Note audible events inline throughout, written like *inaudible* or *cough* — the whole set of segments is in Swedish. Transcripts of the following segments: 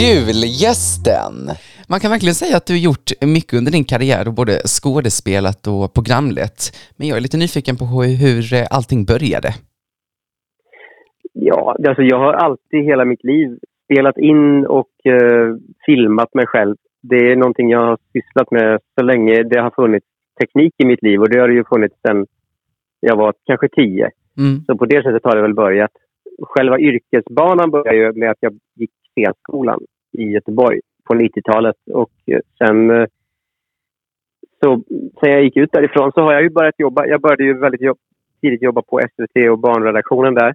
Julgästen! Man kan verkligen säga att du gjort mycket under din karriär och både skådespelat och programlett. Men jag är lite nyfiken på hur allting började. Ja, alltså jag har alltid hela mitt liv spelat in och eh, filmat mig själv. Det är någonting jag har sysslat med så länge det har funnits teknik i mitt liv och det har det ju funnits sedan jag var kanske tio. Mm. Så på det sättet har det väl börjat. Själva yrkesbanan började ju med att jag gick scenskolan i Göteborg på 90-talet och eh, sen eh, så sen jag gick ut därifrån så har jag ju börjat jobba. Jag började ju väldigt jobb, tidigt jobba på SVT och barnredaktionen där.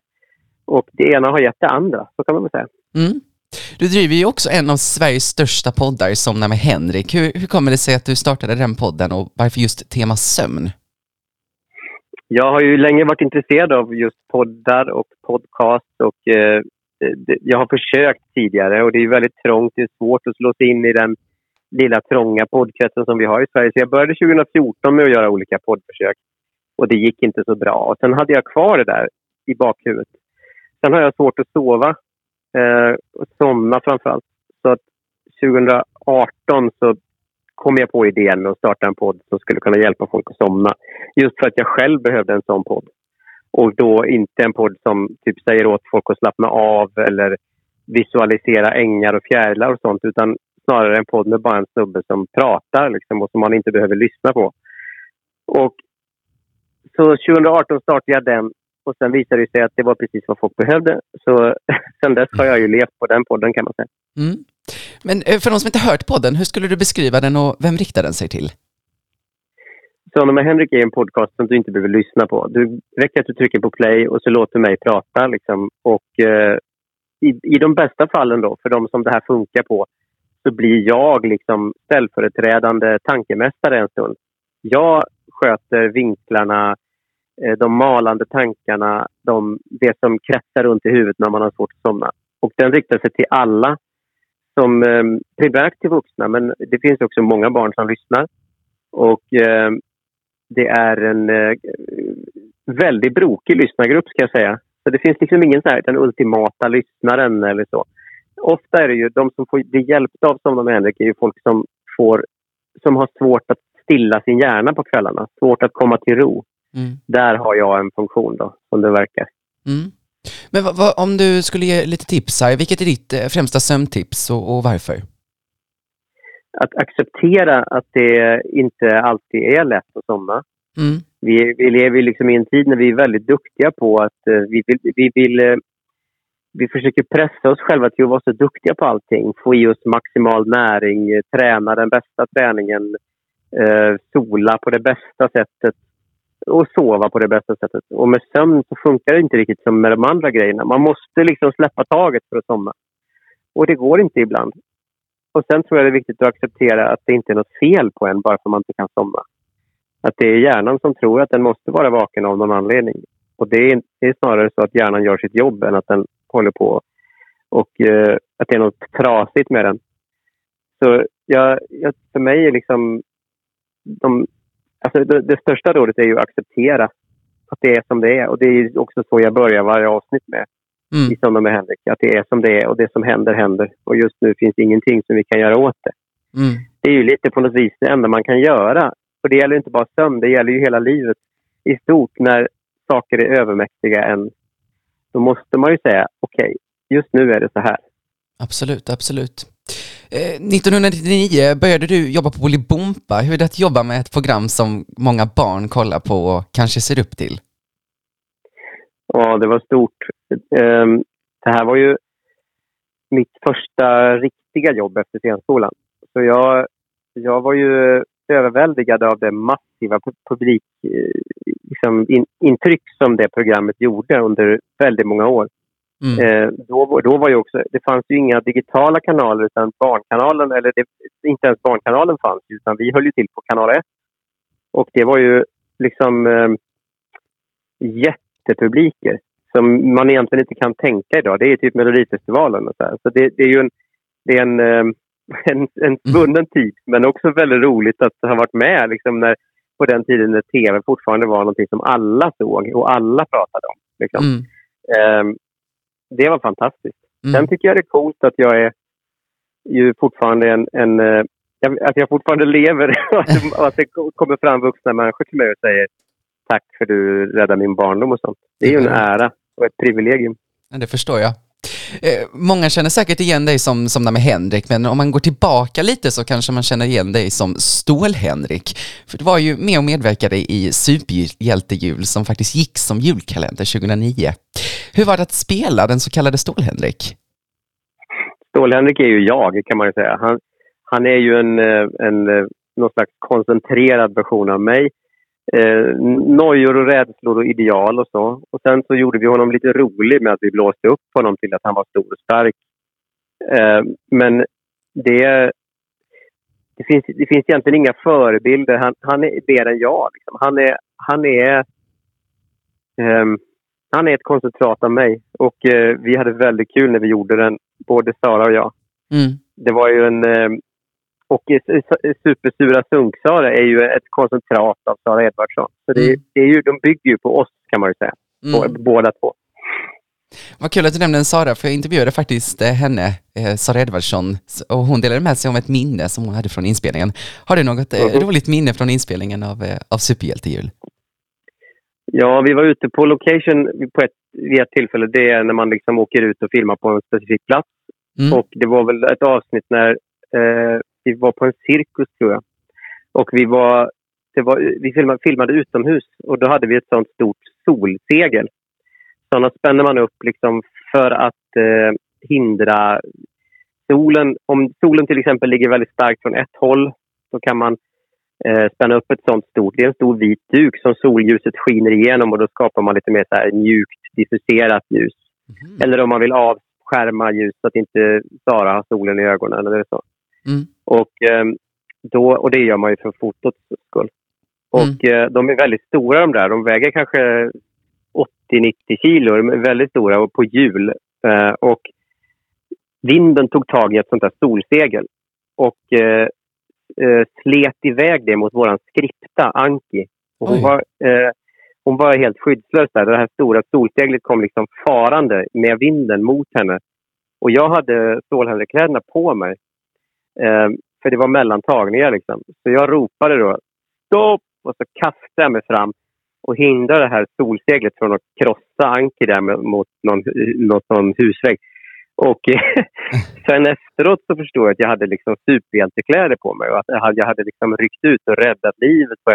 Och det ena har gett det andra, så kan man väl säga. Mm. Du driver ju också en av Sveriges största poddar, Somna med Henrik. Hur, hur kommer det sig att du startade den podden och varför just tema sömn? Jag har ju länge varit intresserad av just poddar och podcast och eh, jag har försökt tidigare och det är väldigt trångt. Det är svårt att slå sig in i den lilla trånga poddkretsen som vi har i Sverige. Så jag började 2014 med att göra olika poddförsök och det gick inte så bra. Och sen hade jag kvar det där i bakhuvudet. Sen har jag svårt att sova eh, och somna framför allt. Så att 2018 så kom jag på idén med att starta en podd som skulle kunna hjälpa folk att somna. Just för att jag själv behövde en sån podd. Och då inte en podd som typ säger åt folk att slappna av eller visualisera ängar och fjärilar och sånt utan snarare en podd med bara en snubbe som pratar liksom, och som man inte behöver lyssna på. Och så 2018 startade jag den och sen visade det sig att det var precis vad folk behövde. Så *laughs* sen dess har jag ju levt på den podden kan man säga. Mm. Men eh, för de som inte hört podden, hur skulle du beskriva den och vem riktar den sig till? Sonen med Henrik är en podcast som du inte behöver lyssna på. Det räcker att du trycker på play och så låter mig prata. Liksom. Och, eh, i, I de bästa fallen, då, för de som det här funkar på, så blir jag liksom ställföreträdande tankemästare en stund. Jag sköter vinklarna, eh, de malande tankarna, de, det som kretsar runt i huvudet när man har svårt att somna. Och den riktar sig till alla, som eh, primärt till vuxna, men det finns också många barn som lyssnar. Och eh, det är en eh, väldigt brokig lyssnargrupp ska jag säga. Så det finns liksom ingen så här, den ultimata lyssnaren eller så. Ofta är det ju de som får bli hjälpta av Somna med Henrik är ju folk som, får, som har svårt att stilla sin hjärna på kvällarna. Svårt att komma till ro. Mm. Där har jag en funktion då, som det verkar. Mm. Men vad, vad, om du skulle ge lite tips här, vilket är ditt eh, främsta sömntips och, och varför? att acceptera att det inte alltid är lätt att somna. Mm. Vi, vi lever liksom i en tid när vi är väldigt duktiga på att uh, vi, vill, vi, vill, uh, vi försöker pressa oss själva till att vara så duktiga på allting. Få i oss maximal näring, träna den bästa träningen, sola på det bästa sättet och sova på det bästa sättet. Och med sömn så funkar det inte riktigt som med de andra grejerna. Man måste liksom släppa taget för att somna. Och det går inte ibland. Och sen tror jag det är viktigt att acceptera att det inte är något fel på en bara för att man inte kan somna. Att det är hjärnan som tror att den måste vara vaken av någon anledning. Och det är, det är snarare så att hjärnan gör sitt jobb än att den håller på och eh, att det är något trasigt med den. Så jag, jag, för mig är liksom... De, alltså det, det, största rådet är ju att acceptera att det är som det är. Och det är också så jag börjar varje avsnitt med mm. i Somna med Henrik. Att det är som det är och det som händer händer. Och just nu finns det ingenting som vi kan göra åt det. Mm. Det är ju lite på något vis det enda man kan göra. Och det gäller inte bara sömn, det gäller ju hela livet i stort. När saker är övermäktiga en, då måste man ju säga okej, okay, just nu är det så här. Absolut, absolut. Eh, 1999 började du jobba på Bolibompa. Hur är det att jobba med ett program som många barn kollar på och kanske ser upp till? Ja, det var stort. Ehm, det här var ju mitt första riktiga jobb efter scenskolan. Så jag, jag var ju överväldigad av det massiva publikintryck eh, liksom, som det programmet gjorde under väldigt många år. Mm. Eh, då, då var ju också, det fanns ju inga digitala kanaler utan Barnkanalen, eller det, inte ens Barnkanalen fanns utan vi höll ju till på kanal 1. Och det var ju liksom eh, jättepubliker som man egentligen inte kan tänka idag. Det är typ Melodifestivalen och så här. Så det, det är ju en, det är en, eh, *laughs* en, en svunnen tid, men också väldigt roligt att ha varit med liksom när, på den tiden när tv fortfarande var någonting som alla såg och alla pratade om. Liksom. Mm. Um, det var fantastiskt. Mm. Sen tycker jag det är coolt att jag är ju fortfarande en, en eh, att jag fortfarande lever *laughs* och att det kommer fram vuxna människor till mig och säger tack för att du räddade min barndom och sånt. Det är ju en ära och ett privilegium. Det förstår jag. Eh, många känner säkert igen dig som, som med Henrik, men om man går tillbaka lite så kanske man känner igen dig som Stål-Henrik. För du var ju med och medverkade i Superhjältejul som faktiskt gick som julkalender 2009. Hur var det att spela den så kallade Stål-Henrik? Stål-Henrik är ju jag, kan man ju säga. Han, han är ju en, eh, en, eh, någon slags koncentrerad version av mig eh, nojor och rädslor och ideal och så. Och sen så gjorde vi honom lite rolig med att vi blåste upp honom till att han var stor och stark. Eh, men det, det, finns, det finns egentligen inga förebilder. Han, han är mer än jag. Liksom. Han är, han är eh, han är ett koncentrat av mig och eh, vi hade väldigt kul när vi gjorde den, både Sara och jag. Mm. Det var ju en, eh, och Supersura Sunksara är ju ett koncentrat av Sara Edvardsson. Så det, mm. det, är ju, de bygger ju på oss kan man ju säga, mm. båda två. Vad kul att du nämnde Sara, för jag intervjuade faktiskt eh, henne, eh, Sara Edvardsson, och hon delade med sig om ett minne som hon hade från inspelningen. Har du något mm. roligt minne från inspelningen av, av Superhjältejul? Ja, vi var ute på location på ett, vid ett tillfälle. Det är när man liksom åker ut och filmar på en specifik plats. Mm. Och det var väl ett avsnitt när eh, vi var på en cirkus tror jag. Och vi var, det var, vi filmade, filmade utomhus och då hade vi ett sånt stort solsegel. Sådana spänner man upp liksom för att eh, hindra solen. Om solen till exempel ligger väldigt starkt från ett håll så kan man eh, spänna upp ett sånt stort, det är en stor vit duk som solljuset skiner igenom och då skapar man lite mer så här mjukt diffuserat ljus. Mm. Eller om man vill avskärma ljus så att inte Sara har solen i ögonen eller så. Mm. Och, ehm, då, och det gör man ju för fotots skull. Och mm. Eh, de är väldigt stora de där. De väger kanske 80-90 kilo. De är väldigt stora och på hjul. Eh, och vinden tog tag i ett sånt där solsegel och eh, slet iväg det mot vår skripta, Anki. Och hon, var, hon var helt skyddslös där. Det här stora solseglet kom liksom farande med vinden mot henne. Och jag hade stålhällekläderna på mig. Eh, för det var mellantagningar liksom. Så jag ropade då stopp och så kastade jag mig fram och hindrade det här solseglet från att krossa Anki där mot någon, någon, någon husvägg. Och eh, *laughs* sen efteråt så förstod jag att jag hade liksom superhjältekläder på mig och att jag hade, jag hade liksom ryckt ut och räddat livet på,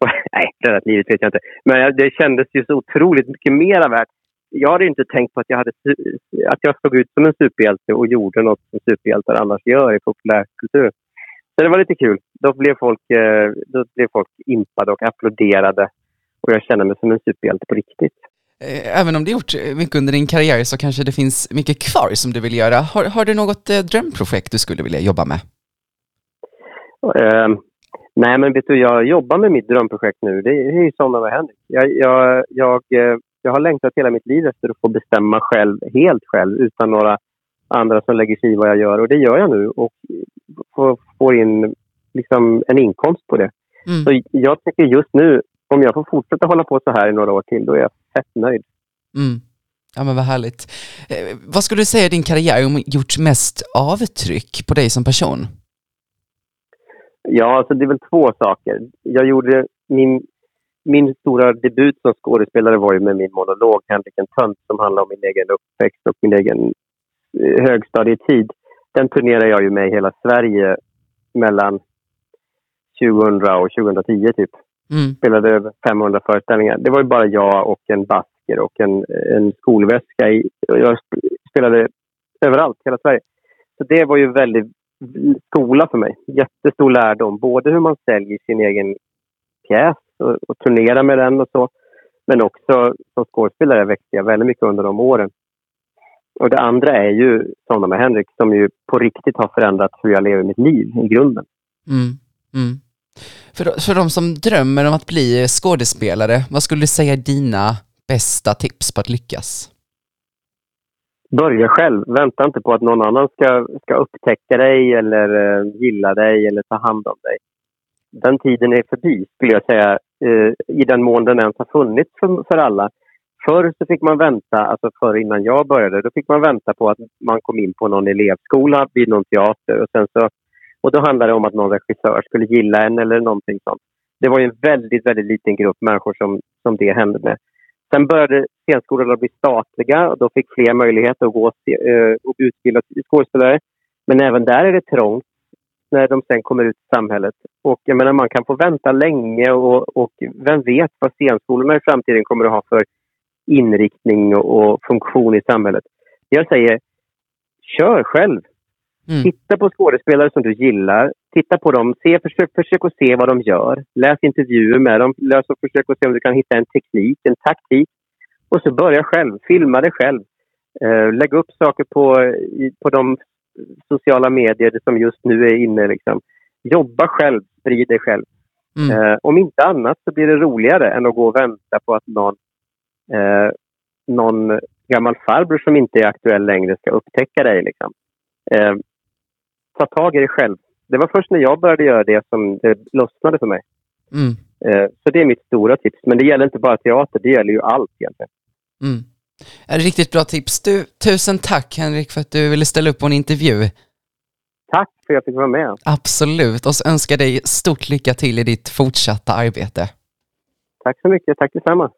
på *laughs* nej, räddat livet vet jag inte. Men det kändes ju så otroligt mycket mera värt jag hade inte tänkt på att jag, hade, att jag såg ut som en superhjälte och gjorde något som superhjältar annars gör i populärkultur. Så det var lite kul. Då blev folk, eh, då blev folk impade och applåderade och jag kände mig som en superhjälte på riktigt. Eh, även om du gjort mycket under din karriär så kanske det finns mycket kvar som du vill göra. Har, har du något eh, drömprojekt du skulle vilja jobba med? Uh, nej, men vet du, jag jobbar med mitt drömprojekt nu. Det är ju Sådana med Henrik. Jag, jag, jag jag har längtat hela mitt liv efter att få bestämma själv, helt själv, utan några andra som lägger sig i vad jag gör. Och det gör jag nu och får, in liksom en inkomst på det. Mm. Så jag tycker just nu, om jag får fortsätta hålla på så här i några år till, då är jag fett nöjd. Mm. Ja men vad härligt. Eh, vad skulle du säga din karriär har gjort mest avtryck på dig som person? Ja, alltså det är väl två saker. Jag gjorde min min stora debut som skådespelare var ju med min monolog Henrik en tönt som handlar om min egen uppväxt och min egen eh, högstadietid. Den turnerade jag ju med i hela Sverige mellan 2000 och 2010 typ. Mm. Spelade över 500 föreställningar. Det var ju bara jag och en basker och en, en skolväska. I, jag spelade överallt, hela Sverige. Så det var ju väldigt skola för mig. Jättestor lärdom. Både hur man säljer sin egen pjäs och, och turnera med den och så. Men också som skådespelare växte jag väldigt mycket under de åren. Och det andra är ju Sådana med Henrik som ju på riktigt har förändrat hur jag lever mitt liv i grunden. Mm, mm. För, för de som drömmer om att bli skådespelare, vad skulle du säga är dina bästa tips på att lyckas? Börja själv. Vänta inte på att någon annan ska, ska upptäcka dig eller uh, gilla dig eller ta hand om dig den tiden är förbi, skulle jag säga, eh, i den mån den ens har funnits för, för alla. Förr så fick man vänta, alltså förr innan jag började, då fick man vänta på att man kom in på någon elevskola vid någon teater och sen så och då handlade det om att någon regissör skulle gilla en eller någonting sånt. Det var en väldigt, väldigt liten grupp människor som, som det hände med. Sen började scenskolorna bli statliga och då fick fler möjlighet att gå eh, och utbilda skådespelare. Men även där är det trångt när de sen kommer ut i samhället. Och jag menar, man kan få vänta länge och, och vem vet vad scenskolorna i framtiden kommer att ha för inriktning och, och funktion i samhället. Jag säger, kör själv. Mm. Titta på skådespelare som du gillar. Titta på dem. Se, försök, försök att se vad de gör. Läs intervjuer med dem. Läs och försök att se om du kan hitta en teknik, en taktik. Och så börja själv. Filma dig själv. Uh, lägg upp saker på, på de sociala medier som just nu är inne. Liksom. Jobba själv. Sprid dig själv. Mm. Uh, om inte annat så blir det roligare än att gå och vänta på att någon, uh, någon gammal farbror som inte är aktuell längre ska upptäcka dig. Liksom ta tag i det själv. Det var först när jag började göra det som det lossnade för mig. Mm. Eh, så det är mitt stora tips. Men det gäller inte bara teater, det gäller ju allt egentligen. Mm. Är det riktigt bra tips. Du, tusen tack Henrik för att du ville ställa upp på en intervju. Tack för att jag fick vara med. Absolut, och så önskar dig stort lycka till i ditt fortsatta arbete. Tack så mycket, tack detsamma.